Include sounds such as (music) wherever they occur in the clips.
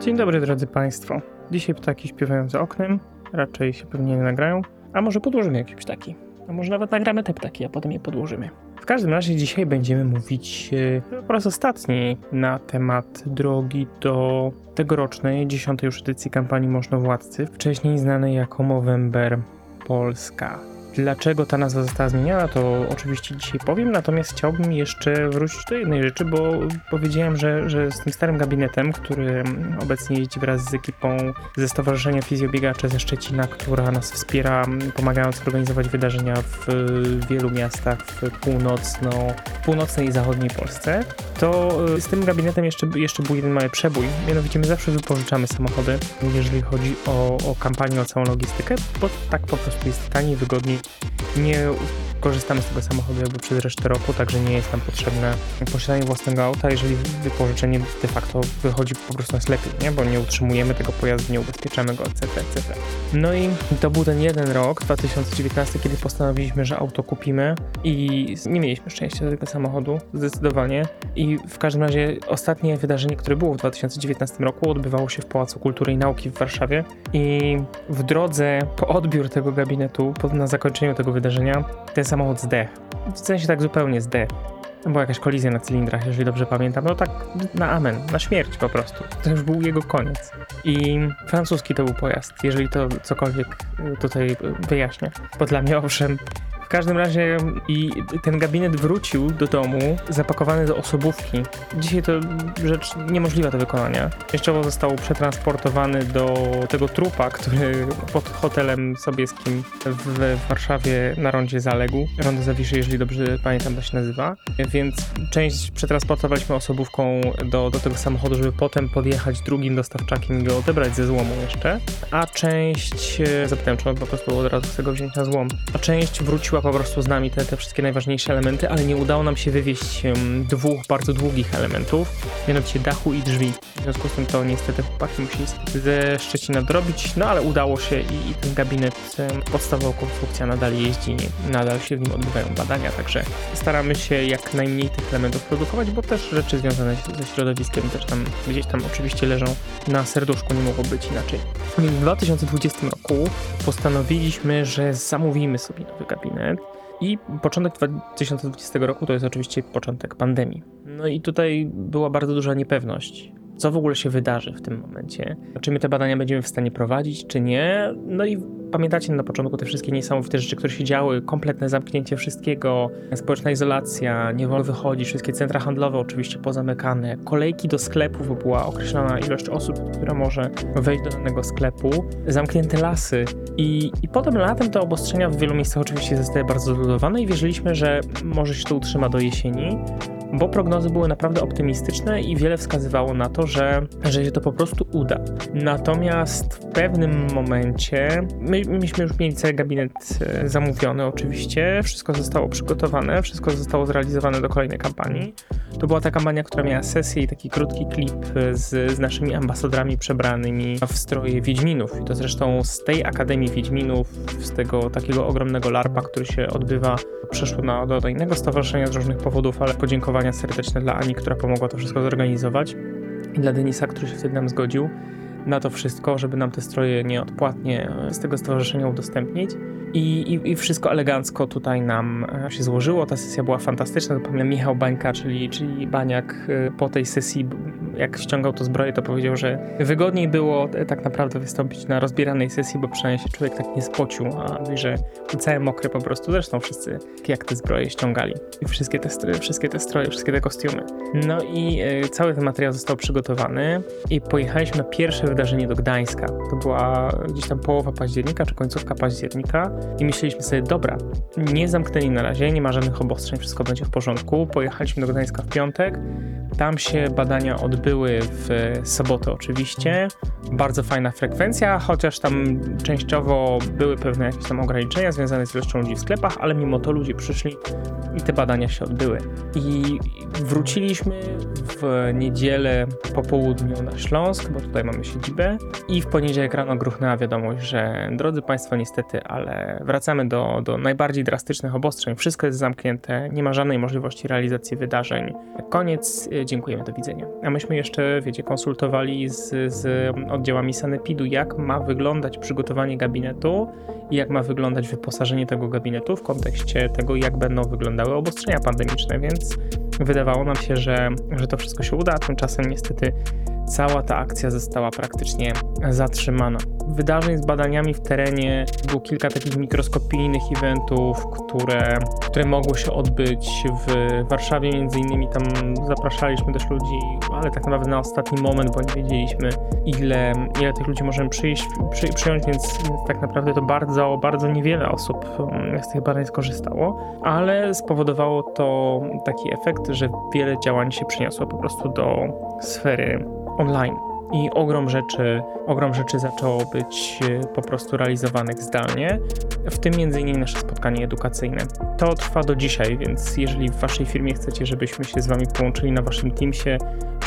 Dzień dobry drodzy Państwo. Dzisiaj ptaki śpiewają za oknem, raczej się pewnie nie nagrają, a może podłożymy jakieś ptaki. A może nawet nagramy te ptaki, a potem je podłożymy. W każdym razie dzisiaj będziemy mówić e, po raz ostatni na temat drogi do tegorocznej, dziesiątej już edycji kampanii Możnowładcy, wcześniej znanej jako Movember Polska. Dlaczego ta nazwa została zmieniona, to oczywiście dzisiaj powiem, natomiast chciałbym jeszcze wrócić do jednej rzeczy, bo powiedziałem, że, że z tym starym gabinetem, który obecnie jeździ wraz z ekipą ze Stowarzyszenia Fizjobiegacze ze Szczecina, która nas wspiera, pomagając organizować wydarzenia w wielu miastach w północno, północnej i zachodniej Polsce, to y, z tym gabinetem jeszcze, jeszcze był jeden mały przebój. Mianowicie my zawsze wypożyczamy samochody, jeżeli chodzi o, o kampanię, o całą logistykę, bo tak po prostu jest taniej, wygodniej. Nie korzystamy z tego samochodu jakby przez resztę roku, także nie jest nam potrzebne posiadanie własnego auta, jeżeli wypożyczenie de facto wychodzi po prostu nas lepiej, nie? bo nie utrzymujemy tego pojazdu, nie ubezpieczamy go, etc., etc. No i to był ten jeden rok, 2019, kiedy postanowiliśmy, że auto kupimy i nie mieliśmy szczęścia do tego samochodu, zdecydowanie. I w każdym razie ostatnie wydarzenie, które było w 2019 roku, odbywało się w Pałacu Kultury i Nauki w Warszawie i w drodze po odbiór tego gabinetu, po, na zakończeniu tego wydarzenia, ten samochód zdechł. W sensie tak zupełnie zdechł. Była jakaś kolizja na cylindrach, jeżeli dobrze pamiętam. No tak na amen, na śmierć po prostu. To już był jego koniec. I francuski to był pojazd, jeżeli to cokolwiek y, tutaj y, wyjaśnia. Bo dla mnie owszem, w każdym razie i ten gabinet wrócił do domu zapakowany do osobówki. Dzisiaj to rzecz niemożliwa do wykonania. Częściowo został przetransportowany do tego trupa, który pod hotelem sobieskim w Warszawie na rondzie zaległ. Rondo Zawiszy, jeżeli dobrze pamiętam, to się nazywa. Więc część przetransportowaliśmy osobówką do, do tego samochodu, żeby potem podjechać drugim dostawczakiem i go odebrać ze złomu jeszcze. A część, e, zapytałem, czy on po prostu od razu chce go wziąć na złom, a część wróciła po prostu z nami te, te wszystkie najważniejsze elementy, ale nie udało nam się wywieźć dwóch bardzo długich elementów, mianowicie dachu i drzwi. W związku z tym to niestety chłopaki musieli ze Szczecina dorobić, no ale udało się i, i ten gabinet, podstawowa konstrukcja nadal jeździ, nadal się w nim odbywają badania, także staramy się jak najmniej tych elementów produkować, bo też rzeczy związane ze środowiskiem też tam gdzieś tam oczywiście leżą na serduszku, nie mogło być inaczej. W 2020 roku postanowiliśmy, że zamówimy sobie nowy gabinet. I początek 2020 roku to jest oczywiście początek pandemii. No i tutaj była bardzo duża niepewność. Co w ogóle się wydarzy w tym momencie? Czy my te badania będziemy w stanie prowadzić, czy nie? No i pamiętacie na początku te wszystkie niesamowite rzeczy, które się działy, kompletne zamknięcie wszystkiego, społeczna izolacja, nie wolno wychodzić, wszystkie centra handlowe oczywiście pozamykane, kolejki do sklepów, bo była określona ilość osób, która może wejść do danego sklepu, zamknięte lasy i, i potem latem te obostrzenia w wielu miejscach oczywiście zostały bardzo zludowane i wierzyliśmy, że może się to utrzyma do jesieni, bo prognozy były naprawdę optymistyczne i wiele wskazywało na to, że, że się to po prostu uda. Natomiast w pewnym momencie, my, myśmy już mieli cały gabinet e, zamówiony oczywiście, wszystko zostało przygotowane, wszystko zostało zrealizowane do kolejnej kampanii. To była ta kampania, która miała sesję i taki krótki klip z, z naszymi ambasadorami przebranymi w stroje Wiedźminów. I to zresztą z tej Akademii Wiedźminów, z tego takiego ogromnego larpa, który się odbywa, przeszło na, do, do innego stowarzyszenia z różnych powodów, ale podziękowania serdeczne dla Ani, która pomogła to wszystko zorganizować i dla Denisa, który się wtedy nam zgodził na to wszystko, żeby nam te stroje nieodpłatnie z tego stowarzyszenia udostępnić. I, i, I wszystko elegancko tutaj nam e, się złożyło. Ta sesja była fantastyczna. Zapomniałem Michał Bańka, czyli, czyli Baniak e, po tej sesji, jak ściągał to zbroję, to powiedział, że wygodniej było e, tak naprawdę wystąpić na rozbieranej sesji, bo przynajmniej się człowiek tak nie spocił, a mówi, że był cały mokry po prostu. Zresztą wszyscy jak te zbroje ściągali. I wszystkie te, stroje, wszystkie te stroje, wszystkie te kostiumy. No i cały ten materiał został przygotowany i pojechaliśmy na pierwsze wydarzenie do Gdańska. To była gdzieś tam połowa października, czy końcówka października i myśleliśmy sobie, dobra, nie zamknęli na razie, nie ma żadnych obostrzeń, wszystko będzie w porządku. Pojechaliśmy do Gdańska w piątek, tam się badania odbyły w sobotę oczywiście. Bardzo fajna frekwencja, chociaż tam częściowo były pewne jakieś tam ograniczenia związane z ilością ludzi w sklepach, ale mimo to ludzie przyszli i te badania się odbyły. I wróciliśmy w niedzielę po południu na Śląsk, bo tutaj mamy siedzibę i w poniedziałek rano gruchnęła wiadomość, że drodzy Państwo niestety, ale wracamy do, do najbardziej drastycznych obostrzeń. Wszystko jest zamknięte, nie ma żadnej możliwości realizacji wydarzeń. Koniec, dziękujemy, do widzenia. A myśmy jeszcze, wiecie, konsultowali z, z oddziałami sanepidu, jak ma wyglądać przygotowanie gabinetu i jak ma wyglądać wyposażenie tego gabinetu w kontekście tego, jak będą wyglądały obostrzenia pandemiczne, więc wydawało nam się, że, że to wszystko się uda, tymczasem niestety cała ta akcja została praktycznie zatrzymana. Wydarzeń z badaniami w terenie było kilka takich mikroskopijnych eventów, które, które mogły się odbyć w Warszawie między innymi. Tam zapraszaliśmy też ludzi, ale tak naprawdę na ostatni moment, bo nie wiedzieliśmy ile, ile tych ludzi możemy przyjść, przy, przyjąć, więc, tak naprawdę to bardzo, bardzo niewiele osób mm, z tych badań skorzystało, ale spowodowało to taki efekt, że wiele działań się przyniosło po prostu do sfery online. I ogrom rzeczy, ogrom rzeczy zaczęło być e, po prostu realizowanych zdalnie, w tym m.in. nasze spotkanie edukacyjne. To trwa do dzisiaj, więc jeżeli w waszej firmie chcecie, żebyśmy się z wami połączyli na waszym Teamsie,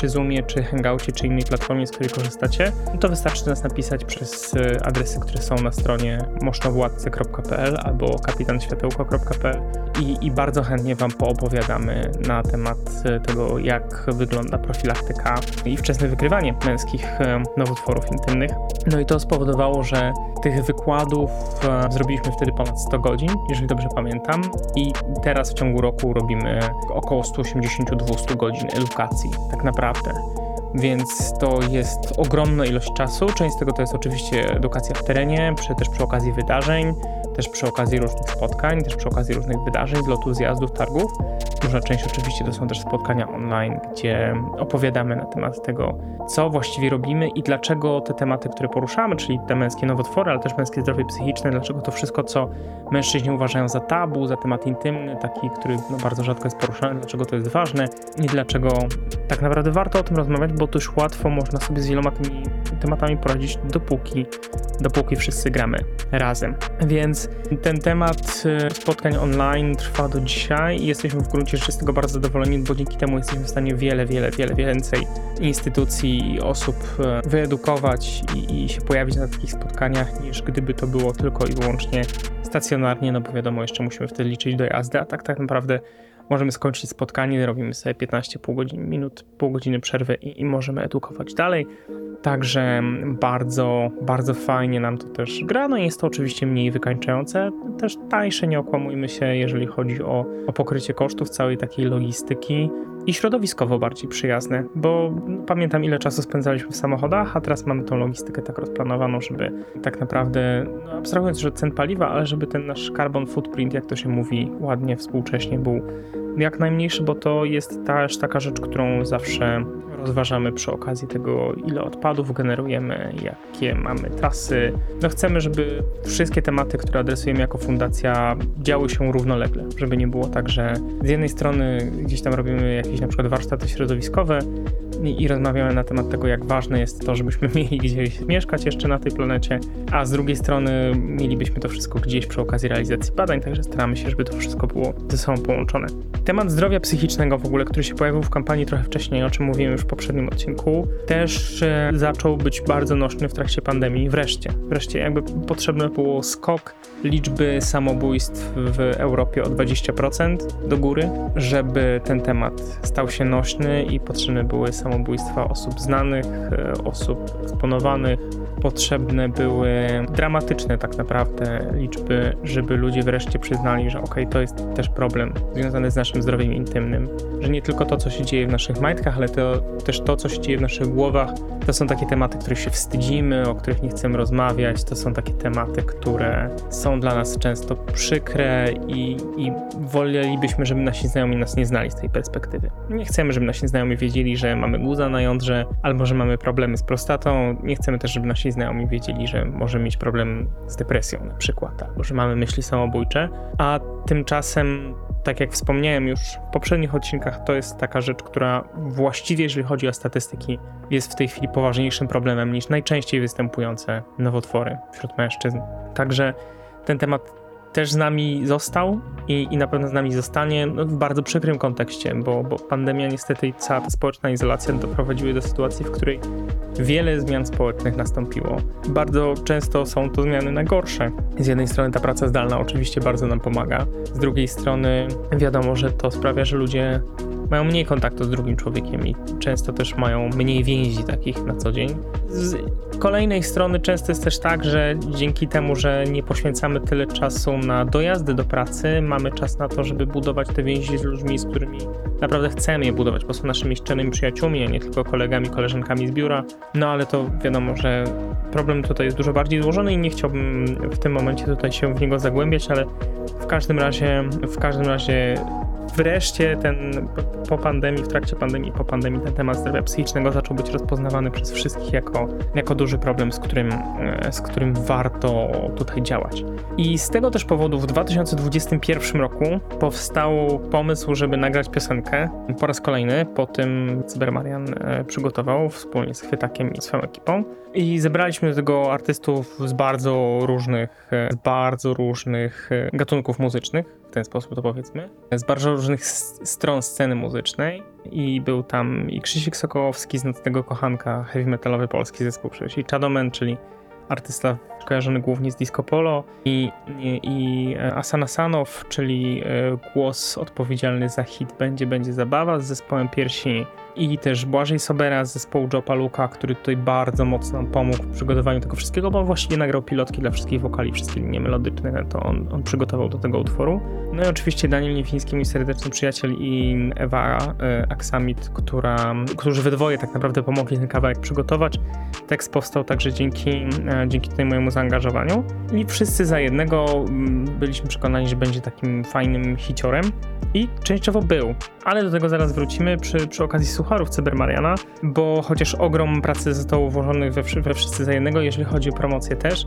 czy Zoomie, czy Hangoutie, czy innej platformie, z której korzystacie, to wystarczy nas napisać przez e, adresy, które są na stronie mosztowładcy.pl albo kapitanświatełko.pl i, i bardzo chętnie wam poopowiadamy na temat e, tego, jak wygląda profilaktyka i wczesne wykrywanie męskich e, nowotworów intymnych. No i to spowodowało, że tych wykładów zrobiliśmy wtedy ponad 100 godzin, jeżeli dobrze pamiętam, i teraz w ciągu roku robimy około 180-200 godzin edukacji. Tak naprawdę naprawdę. Więc to jest ogromna ilość czasu. Część z tego to jest oczywiście edukacja w terenie, przy, też przy okazji wydarzeń, też przy okazji różnych spotkań, też przy okazji różnych wydarzeń, zlotów, zjazdów, targów. Duża część oczywiście to są też spotkania online, gdzie opowiadamy na temat tego, co właściwie robimy i dlaczego te tematy, które poruszamy, czyli te męskie nowotwory, ale też męskie zdrowie psychiczne, dlaczego to wszystko, co mężczyźni uważają za tabu, za temat intymny, taki, który no, bardzo rzadko jest poruszany, dlaczego to jest ważne i dlaczego tak naprawdę warto o tym rozmawiać, bo dość łatwo można sobie z wieloma tymi tematami poradzić, dopóki, dopóki wszyscy gramy razem. Więc ten temat y, spotkań online trwa do dzisiaj i jesteśmy w gruncie rzeczy z tego bardzo zadowoleni, bo dzięki temu jesteśmy w stanie wiele, wiele, wiele więcej instytucji i osób y, wyedukować i, i się pojawić na takich spotkaniach, niż gdyby to było tylko i wyłącznie stacjonarnie, no bo wiadomo, jeszcze musimy wtedy liczyć do jazdy, a tak tak naprawdę możemy skończyć spotkanie, robimy sobie 15 pół godziny, minut, pół godziny przerwy i, i możemy edukować dalej. Także bardzo, bardzo fajnie nam to też gra. No jest to oczywiście mniej wykańczające, też tańsze, nie okłamujmy się, jeżeli chodzi o, o pokrycie kosztów całej takiej logistyki i środowiskowo bardziej przyjazne, bo pamiętam ile czasu spędzaliśmy w samochodach, a teraz mamy tą logistykę tak rozplanowaną, żeby tak naprawdę, no abstrahując, że cen paliwa, ale żeby ten nasz carbon footprint, jak to się mówi ładnie współcześnie, był jak najmniejszy, bo to jest też taka rzecz, którą zawsze rozważamy przy okazji tego, ile odpadów generujemy, jakie mamy trasy. No chcemy, żeby wszystkie tematy, które adresujemy jako fundacja, działy się równolegle, żeby nie było tak, że z jednej strony gdzieś tam robimy jakieś na przykład warsztaty środowiskowe i, rozmawiamy na temat tego, jak ważne jest to, żebyśmy (laughs) mieli gdzieś mieszkać jeszcze na tej planecie, a z drugiej strony mielibyśmy to wszystko gdzieś przy okazji realizacji badań, także staramy się, żeby to wszystko było ze sobą połączone. Temat zdrowia psychicznego w ogóle, który się pojawił w kampanii trochę wcześniej, o czym mówiłem już w poprzednim odcinku, też e, zaczął być bardzo nośny w trakcie pandemii. Wreszcie, wreszcie jakby potrzebny było skok liczby samobójstw w Europie o 20% do góry, żeby ten temat stał się nośny i potrzebne były samobójstwa osób znanych, e, osób eksponowanych. Potrzebne były dramatyczne tak naprawdę liczby, żeby ludzie wreszcie przyznali, że ok, to jest też problem związany z naszym zdrowiem intymnym, że nie tylko to, co się dzieje w naszych majtkach, ale to, też to, co się dzieje w naszych głowach, to są takie tematy, których się wstydzimy, o których nie chcemy rozmawiać, to są takie tematy, które są dla nas często przykre i, i wolelibyśmy, żeby nasi znajomi nas nie znali z tej perspektywy. Nie chcemy, żeby nasi znajomi wiedzieli, że mamy guza na jądrze albo że mamy problemy z prostatą. Nie chcemy też, żeby nasi znajomi wiedzieli, że możemy mieć problem z depresją na przykład, albo że mamy myśli samobójcze, a tymczasem tak jak wspomniałem już w poprzednich odcinkach, to jest taka rzecz, która właściwie, jeżeli chodzi o statystyki, jest w tej chwili poważniejszym problemem niż najczęściej występujące nowotwory wśród mężczyzn. Także ten temat też z nami został i, i na pewno z nami zostanie no, w bardzo przykrym kontekście, bo, bo pandemia niestety i cała ta społeczna izolacja doprowadziły do sytuacji, w której wiele zmian społecznych nastąpiło. Bardzo często są to zmiany na gorsze. Z jednej strony ta praca zdalna oczywiście bardzo nam pomaga, z drugiej strony wiadomo, że to sprawia, że ludzie mają mniej kontaktu z drugim człowiekiem i często też mają mniej więzi takich na co dzień. Z kolejnej strony często jest też tak, że dzięki temu, że nie poświęcamy tyle czasu na dojazdy do pracy, mamy czas na to, żeby budować te więzi z ludźmi, z którymi naprawdę chcemy je budować, bo są naszymi szczerymi przyjaciółmi, a nie tylko kolegami, koleżankami z biura. No ale to wiadomo, że problem tutaj jest dużo bardziej złożony i nie chciałbym w tym momencie tutaj się w niego zagłębiać, ale w każdym razie, w każdym razie wreszcie ten po pandemii, w trakcie pandemii, po pandemii ten temat zdrowia psychicznego zaczął być rozpoznawany przez wszystkich jako, jako duży problem, z którym, e, z którym warto tutaj działać. I z tego też powodu w 2021 roku powstał pomysł, żeby nagrać piosenkę po raz kolejny, po tym Cybermarian e, przygotował wspólnie z Chwytakiem i swoją ekipą. I zebraliśmy do tego artystów z bardzo różnych, e, z bardzo różnych gatunków muzycznych, w ten sposób to powiedzmy, z bardzo różnych stron sceny muzycznej. I był tam i Krzysiek Sokołowski z Nocnego Kochanka, heavy metalowy polski zespół przecież, i Chadomen, czyli artysta kojarzony głównie z disco polo i, i, i Asana Sanow, czyli e, głos odpowiedzialny za hit Będzie, będzie zabawa z zespołem Piersi i też Błażej Sobera z zespołu Joe Paluka, który tutaj bardzo mocno pomógł w przygotowaniu tego wszystkiego, bo właściwie nagrał pilotki dla wszystkich wokali, wszystkie linie melodyczne, to on, on przygotował do tego utworu. No i oczywiście Daniel Niefiński, mój serdeczny przyjaciel i Ewa e, Aksamit, która, którzy we dwoje tak naprawdę pomogli ten kawałek przygotować. Tekst powstał także dzięki, e, dzięki tutaj mojemu zaangażowaniu i wszyscy za jednego mm, byliśmy przekonani, że będzie takim fajnym hiciorem i częściowo był, ale do tego zaraz wrócimy przy, przy okazji sucharów Cybermariana, bo chociaż ogrom pracy został włożony we, we wszyscy za jednego, jeżeli chodzi o promocję też,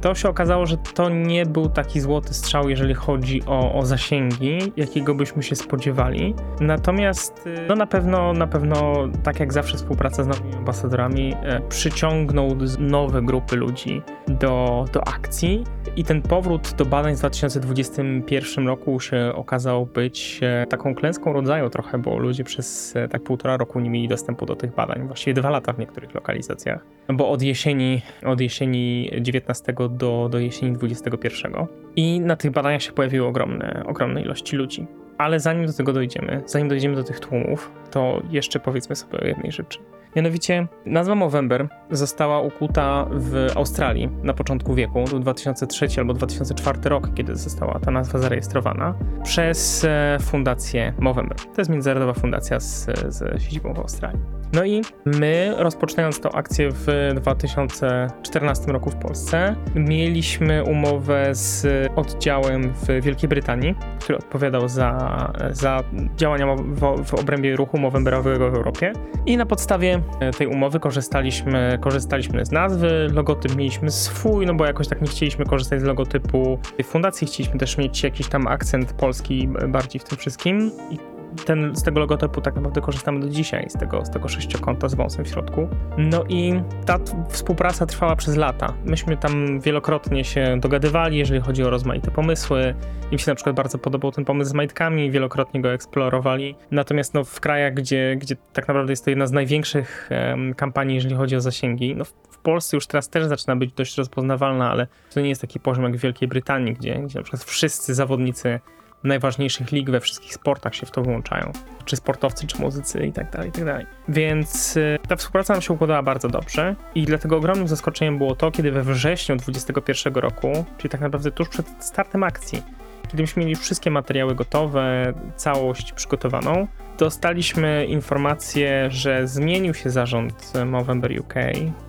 to się okazało, że to nie był taki złoty strzał, jeżeli chodzi o, o zasięgi, jakiego byśmy się spodziewali. Natomiast y, no na pewno, na pewno, tak jak zawsze współpraca z nowymi ambasadorami, e, przyciągnął nowe grupy ludzi do, do akcji. I ten powrót do badań w 2021 roku się okazał być e, taką klęską rodzaju trochę, bo ludzie przez e, tak półtora roku nie mieli dostępu do tych badań, właściwie dwa lata w niektórych lokalizacjach, bo od jesieni, od jesieni 19 do, do jesieni 21 i na tych badaniach się pojawiły ogromne, ogromne ilości ludzi. Ale zanim do tego dojdziemy, zanim dojdziemy do tych tłumów, to jeszcze powiedzmy sobie o jednej rzeczy. Mianowicie nazwa Movember została ukuta w Australii na początku wieku, to 2003 albo 2004 rok, kiedy została ta nazwa zarejestrowana, przez e, fundację Movember. To jest międzynarodowa fundacja z, z siedzibą w Australii. No i my, rozpoczynając tę akcję w 2014 roku w Polsce, mieliśmy umowę z oddziałem w Wielkiej Brytanii, który odpowiadał za, za działania w, w obrębie ruchu Movemberowego w Europie. I na podstawie tej umowy korzystaliśmy, korzystaliśmy z nazwy, logotyp mieliśmy swój, no bo jakoś tak nie chcieliśmy korzystać z logotypu fundacji, chcieliśmy też mieć jakiś tam akcent polski bardziej w tym wszystkim. I ten, z tego logotypu tak naprawdę korzystamy do dzisiaj, z tego, z tego sześciokąta z wąsem w środku. No i ta współpraca trwała przez lata. Myśmy tam wielokrotnie się dogadywali, jeżeli chodzi o rozmaite pomysły. Im się na przykład bardzo podobał ten pomysł z majtkami, wielokrotnie go eksplorowali. Natomiast no, w krajach, gdzie, gdzie tak naprawdę jest to jedna z największych kampanii, jeżeli chodzi o zasięgi, no w Polsce już teraz też zaczyna być dość rozpoznawalna, ale to nie jest taki poziom jak w Wielkiej Brytanii, gdzie, gdzie na przykład wszyscy zawodnicy najważniejszych lig we wszystkich sportach się w to włączają. Czy sportowcy, czy muzycy i tak dalej, i tak dalej. Więc y, ta współpraca nam się układała bardzo dobrze i dlatego ogromnym zaskoczeniem było to, kiedy we wrześniu 2021 roku, czyli tak naprawdę tuż przed startem akcji, kiedy myśmy mieli wszystkie materiały gotowe, całość przygotowaną, dostaliśmy informację, że zmienił się zarząd Movember UK,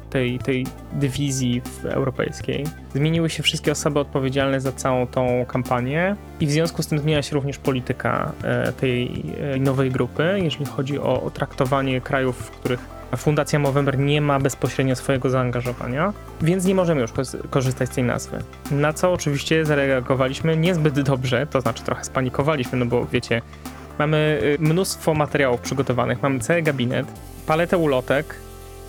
tej, tej dywizji europejskiej. Zmieniły się wszystkie osoby odpowiedzialne za całą tą kampanię i w związku z tym zmienia się również polityka e, tej e, nowej grupy, jeżeli chodzi o, o traktowanie krajów, w których Fundacja Movember nie ma bezpośrednio swojego zaangażowania, więc nie możemy już korzystać z tej nazwy. Na co oczywiście zareagowaliśmy niezbyt dobrze, to znaczy trochę spanikowaliśmy, no bo wiecie, mamy y, mnóstwo materiałów przygotowanych, mamy cały gabinet, paletę ulotek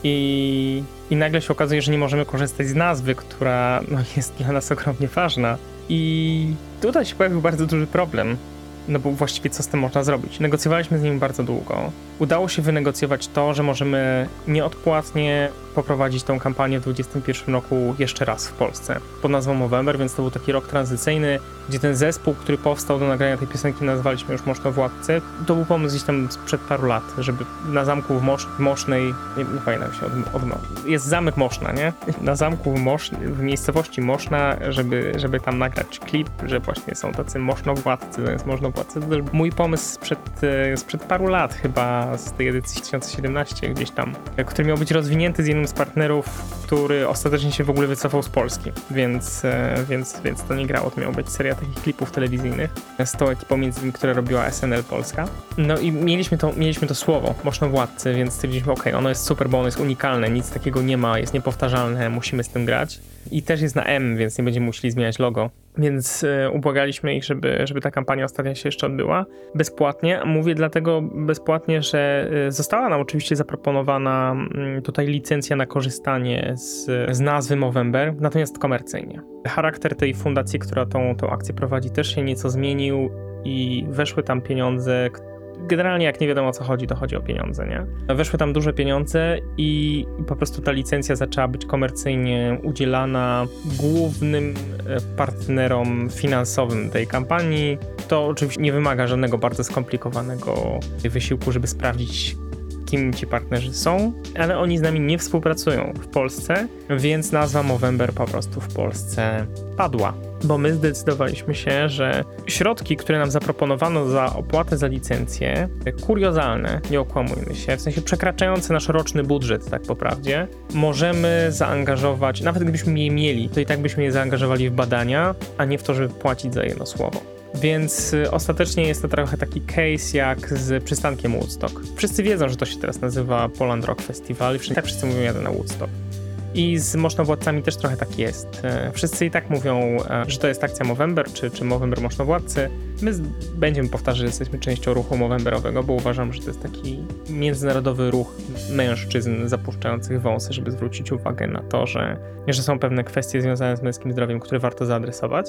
i, i nagle się okazuje, że nie możemy korzystać z nazwy, która no, jest dla nas ogromnie ważna. I tutaj się pojawił bardzo duży problem. No bo właściwie co z tym można zrobić? Negocjowaliśmy z nim bardzo długo. Udało się wynegocjować to, że możemy nieodpłatnie poprowadzić tą kampanię w 2021 roku jeszcze raz w Polsce pod nazwą Movember, więc to był taki rok tranzycyjny, gdzie ten zespół, który powstał do nagrania tej piosenki nazwaliśmy już Moszno Władcy. To był pomysł gdzieś tam sprzed paru lat, żeby na zamku w, Mosz, w Mosznej, nie, nie pamiętam się od, od, jest zamek Moszna, nie? (laughs) Na zamku w, Mosz, w miejscowości Moszna, żeby, żeby tam nagrać klip, że właśnie są tacy Moszno Władcy, więc Moszno Też mój pomysł sprzed, e, sprzed paru lat chyba, z tej edycji 2017 gdzieś tam, który miał być rozwinięty z jednym z partnerów, który ostatecznie się w ogóle wycofał z Polski, więc, e, więc, więc to nie grało, to miała być seria takich klipów telewizyjnych z tą ekipą między innymi, która robiła SNL Polska. No i mieliśmy to, mieliśmy to słowo, Moszno Władcy, więc stwierdziliśmy, ok, ono jest super, bo ono jest unikalne, nic takiego nie ma, jest niepowtarzalne, musimy z tym grać. I też jest na M, więc nie będziemy musieli zmieniać logo. Więc e, ubłagaliśmy ich, żeby, żeby ta kampania ostatnia się jeszcze odbyła bezpłatnie. Mówię dlatego bezpłatnie, że e, została nam oczywiście zaproponowana mm, tutaj licencja na korzystanie z, z nazwy Movember, natomiast komercyjnie. Charakter tej fundacji, która tą, tą akcję prowadzi, też się nieco zmienił i weszły tam pieniądze, generalnie jak nie wiadomo o co chodzi, to chodzi o pieniądze, nie? Weszły tam duże pieniądze i po prostu ta licencja zaczęła być komercyjnie udzielana głównym e, partnerom finansowym tej kampanii. To oczywiście nie wymaga żadnego bardzo skomplikowanego wysiłku, żeby sprawdzić, kim ci partnerzy są, ale oni z nami nie współpracują w Polsce, więc nazwa Movember po prostu w Polsce padła. Bo my zdecydowaliśmy się, że środki, które nam zaproponowano za opłatę za licencję, kuriozalne, nie okłamujmy się, w sensie przekraczające nasz roczny budżet, tak po prawdzie, możemy zaangażować, nawet gdybyśmy je mieli, to i tak byśmy je zaangażowali w badania, a nie w to, żeby płacić za jedno słowo. Więc y, ostatecznie jest to trochę taki case jak z przystankiem Woodstock. Wszyscy wiedzą, że to się teraz nazywa Poland Rock Festival i tak wszyscy mówią jadę na Woodstock. I z Mosznowładcami też trochę tak jest. E, Wszyscy i tak mówią, e, że to jest akcja Movember, czy, czy Movember Mosznowładcy. My będziemy powtarzać, że jesteśmy częścią ruchu Movemberowego, bo uważam, że to jest taki międzynarodowy ruch mężczyzn zapuszczających wąsy, żeby zwrócić uwagę na to, że, że są pewne kwestie związane z męskim zdrowiem, które warto zaadresować.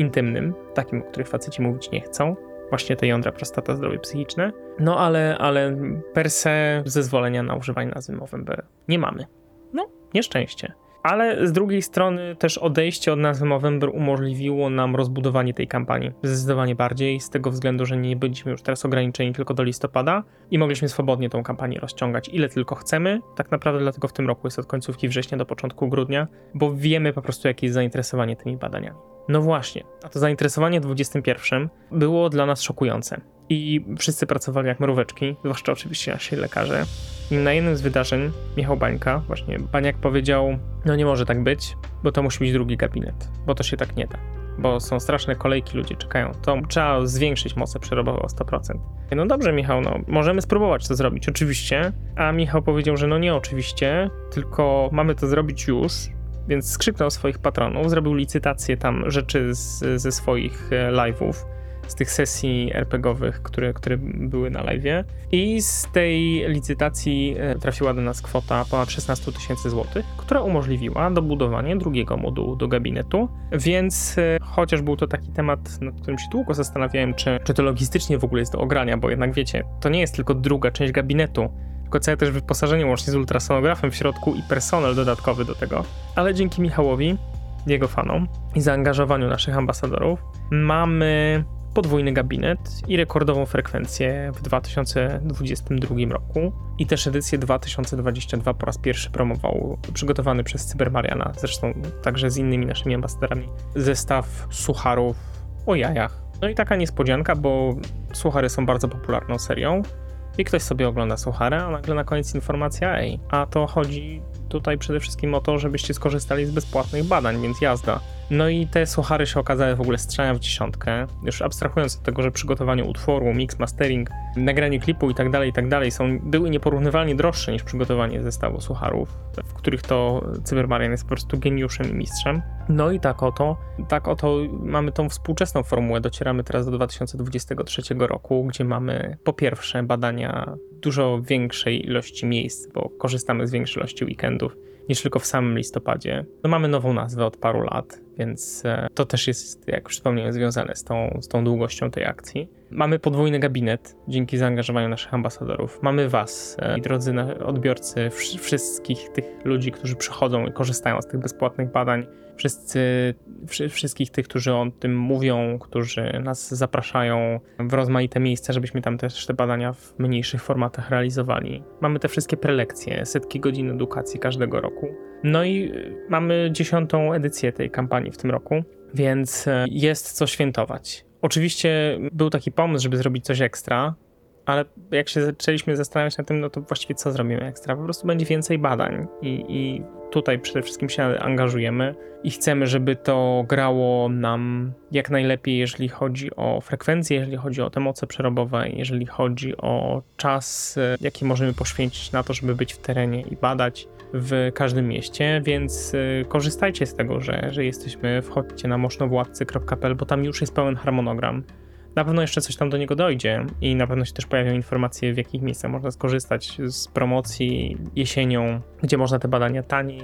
Intymnym, takim, o których faceci mówić nie chcą. Właśnie te jądra, prostata, zdrowie psychiczne. No ale, ale per se zezwolenia na używanie nazwy Movember nie mamy. No, nieszczęście. Ale z drugiej strony też odejście od nazwy Movember umożliwiło nam rozbudowanie tej kampanii zdecydowanie bardziej, z tego względu, że nie byliśmy już teraz ograniczeni tylko do listopada i mogliśmy swobodnie tą kampanię rozciągać ile tylko chcemy. Tak naprawdę dlatego w tym roku jest od końcówki września do początku grudnia, bo wiemy po prostu jakie jest zainteresowanie tymi badaniami. No właśnie, a to zainteresowanie w 21 było dla nas szokujące. I wszyscy pracowali jak mróweczki, zwłaszcza oczywiście nasi lekarze. I na jednym z wydarzeń Michał Bańka, właśnie Baniak powiedział, no nie może tak być, bo to musi być drugi gabinet, bo to się tak nie da. Bo są straszne kolejki, ludzie czekają. To trzeba zwiększyć moce przerobowe o 100%. No dobrze, Michał, no możemy spróbować to zrobić, oczywiście. A Michał powiedział, że no nie oczywiście, tylko mamy to zrobić już, więc skrzyknął swoich patronów, zrobił licytację tam rzeczy z, ze swoich e, live'ów, z tych sesji RPGowych, które, które były na live'ie. I z tej licytacji e, trafiła do nas kwota ponad 16 tysięcy złotych, która umożliwiła dobudowanie drugiego modułu do gabinetu. Więc e, chociaż był to taki temat, nad którym się długo zastanawiałem, czy, czy to logistycznie w ogóle jest do ogrania, bo jednak wiecie, to nie jest tylko druga część gabinetu, tylko całe też wyposażenie łącznie z ultrasonografem w środku i personel dodatkowy do tego. Ale dzięki Michałowi, jego fanom i zaangażowaniu naszych ambasadorów mamy podwójny gabinet i rekordową frekwencję w 2022 roku. I też edycję 2022 po raz pierwszy promował przygotowany przez Cybermariana, zresztą także z innymi naszymi ambasadorami, zestaw sucharów o jajach. No i taka niespodzianka, bo suchary są bardzo popularną serią i ktoś sobie ogląda suchara, a nagle na koniec informacja, ej, a to chodzi tutaj przede wszystkim o to, żebyście skorzystali z bezpłatnych badań, więc jazda. No i te suchary się okazały w ogóle strzelają w dziesiątkę. Już abstrahując od tego, że przygotowanie utworu, mix, mastering, nagranie klipu i tak dalej, i tak są, były nieporównywalnie droższe niż przygotowanie zestawu sucharów, w których to Cybermarian jest po prostu geniuszem i mistrzem. No i tak oto, tak oto mamy tą współczesną formułę. Docieramy teraz do 2023 roku, gdzie mamy po pierwsze badania dużo większej ilości miejsc, bo korzystamy z większej ilości weekendów niż tylko w samym listopadzie. No mamy nową nazwę od paru lat, więc e, to też jest, jak już wspomniałem, związane z tą, z tą długością tej akcji. Mamy podwójny gabinet dzięki zaangażowaniu naszych ambasadorów. Mamy Was, e, drodzy odbiorcy, wszystkich tych ludzi, którzy przychodzą i korzystają z tych bezpłatnych badań. Wszyscy, wszystkich tych, którzy o tym mówią, którzy nas zapraszają w rozmaite miejsca, żebyśmy tam też te badania w mniejszych formatach realizowali. Mamy te wszystkie prelekcje, setki godzin edukacji każdego roku. No i mamy dziesiątą edycję tej kampanii w tym roku, więc e, jest co świętować. Oczywiście był taki pomysł, żeby zrobić coś ekstra, ale jak się zaczęliśmy zastanawiać nad tym, no to właściwie co zrobimy ekstra? Po prostu będzie więcej badań i, i tutaj przede wszystkim się angażujemy i chcemy, żeby to grało nam jak najlepiej, jeżeli chodzi o frekwencję, jeżeli chodzi o te moce przerobowe, jeżeli chodzi o czas, jaki możemy poświęcić na to, żeby być w terenie i badać w każdym mieście, więc y, korzystajcie z tego, że, że jesteśmy, wchodźcie na mosznowładcy.pl, bo tam już jest pełen harmonogram. Na pewno jeszcze coś tam do niego dojdzie i na pewno się też pojawią informacje, w jakich miejscach można skorzystać z promocji jesienią, gdzie można te badania taniej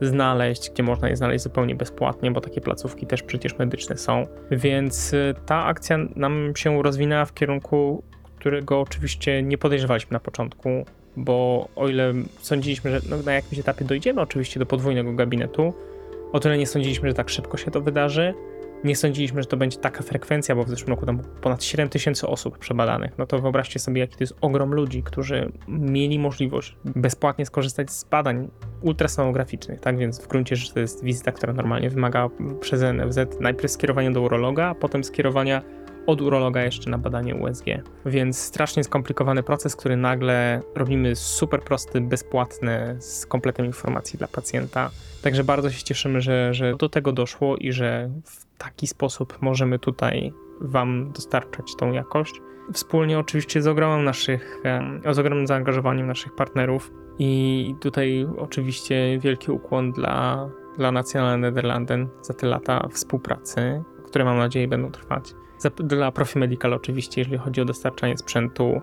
znaleźć, gdzie można je znaleźć zupełnie bezpłatnie, bo takie placówki też przecież medyczne są. Więc y, ta akcja nam się rozwinęła w kierunku, którego oczywiście nie podejrzewaliśmy na początku, bo o ile sądziliśmy, że no, na jakimś etapie dojdziemy oczywiście do podwójnego gabinetu, o tyle nie sądziliśmy, że tak szybko się to wydarzy. Nie sądziliśmy, że to będzie taka frekwencja, bo w zeszłym roku tam ponad 7 tysięcy osób przebadanych. No to wyobraźcie sobie, jaki to jest ogrom ludzi, którzy mieli możliwość bezpłatnie skorzystać z badań ultrasonograficznych, tak? Więc w gruncie rzeczy to jest wizyta, która normalnie wymaga przez NFZ najpierw skierowania do urologa, a potem skierowania od urologa jeszcze na badanie USG. Więc strasznie skomplikowany proces, który nagle robimy super prosty, bezpłatny, z kompletem informacji dla pacjenta. Także bardzo się cieszymy, że, że do tego doszło i że w taki sposób możemy tutaj Wam dostarczać tą jakość. Wspólnie oczywiście z ogromem naszych, z ogromnym zaangażowaniem naszych partnerów i tutaj oczywiście wielki ukłon dla, dla Nationale Nederlanden za te lata współpracy, które mam nadzieję będą trwać. Dla Profi Medical oczywiście, jeżeli chodzi o dostarczanie sprzętu,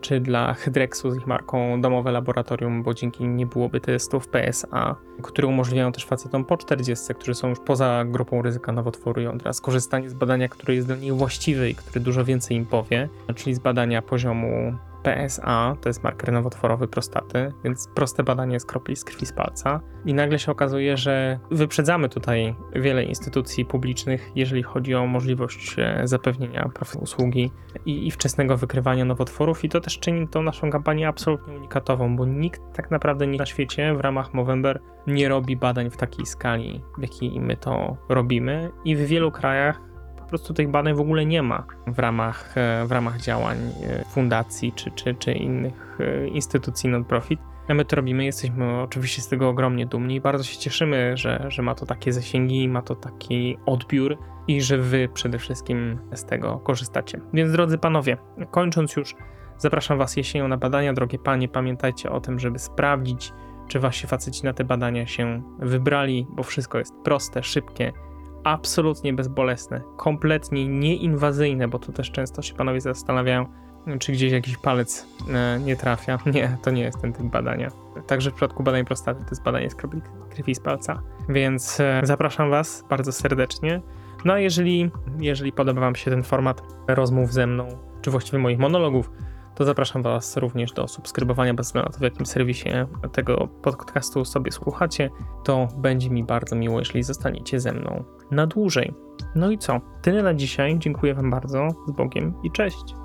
czy dla Hydrexu z ich marką domowe laboratorium, bo dzięki nie byłoby testów PSA, które umożliwiają też facetom po 40, którzy są już poza grupą ryzyka nowotworu jądra, skorzystanie z badania, które jest dla nich właściwe i które dużo więcej im powie, czyli z badania poziomu PSA, to jest marker nowotworowy prostaty, więc proste badanie z kropli z krwi z palca. I nagle się okazuje, że wyprzedzamy tutaj wiele instytucji publicznych, jeżeli chodzi o możliwość e, zapewnienia usługi i, i wczesnego wykrywania nowotworów. I to też czyni tą naszą kampanię absolutnie unikatową, bo nikt tak naprawdę nie na świecie w ramach Movember nie robi badań w takiej skali, w jakiej my to robimy. I w wielu krajach prostu tych badań w ogóle nie ma w ramach, e, w ramach działań e, fundacji czy, czy, czy innych e, instytucji non-profit. A my to robimy, jesteśmy oczywiście z tego ogromnie dumni i bardzo się cieszymy, że, że ma to takie zasięgi, ma to taki odbiór i że wy przede wszystkim z tego korzystacie. Więc drodzy panowie, kończąc już, zapraszam was jesienią na badania. Drogie panie, pamiętajcie o tym, żeby sprawdzić, czy wasi faceci na te badania się wybrali, bo wszystko jest proste, szybkie absolutnie bezbolesne, kompletnie nieinwazyjne, bo tu też często się panowie zastanawiają, czy gdzieś jakiś palec e, nie trafia. (laughs) Nie, to nie jest ten typ badania. Także w przypadku badań prostaty to jest badanie z kropli krwi z palca. Więc e, zapraszam Was bardzo serdecznie. No a jeżeli, jeżeli podoba Wam się ten format rozmów ze mną, czy właściwie moich monologów, to zapraszam Was również do subskrybowania bez względu na to, w jakim serwisie tego podcastu sobie słuchacie. To będzie mi bardzo miło, jeżeli zostaniecie ze mną na dłużej. No i co? Tyle na dzisiaj. Dziękuję Wam bardzo. Z Bogiem i cześć.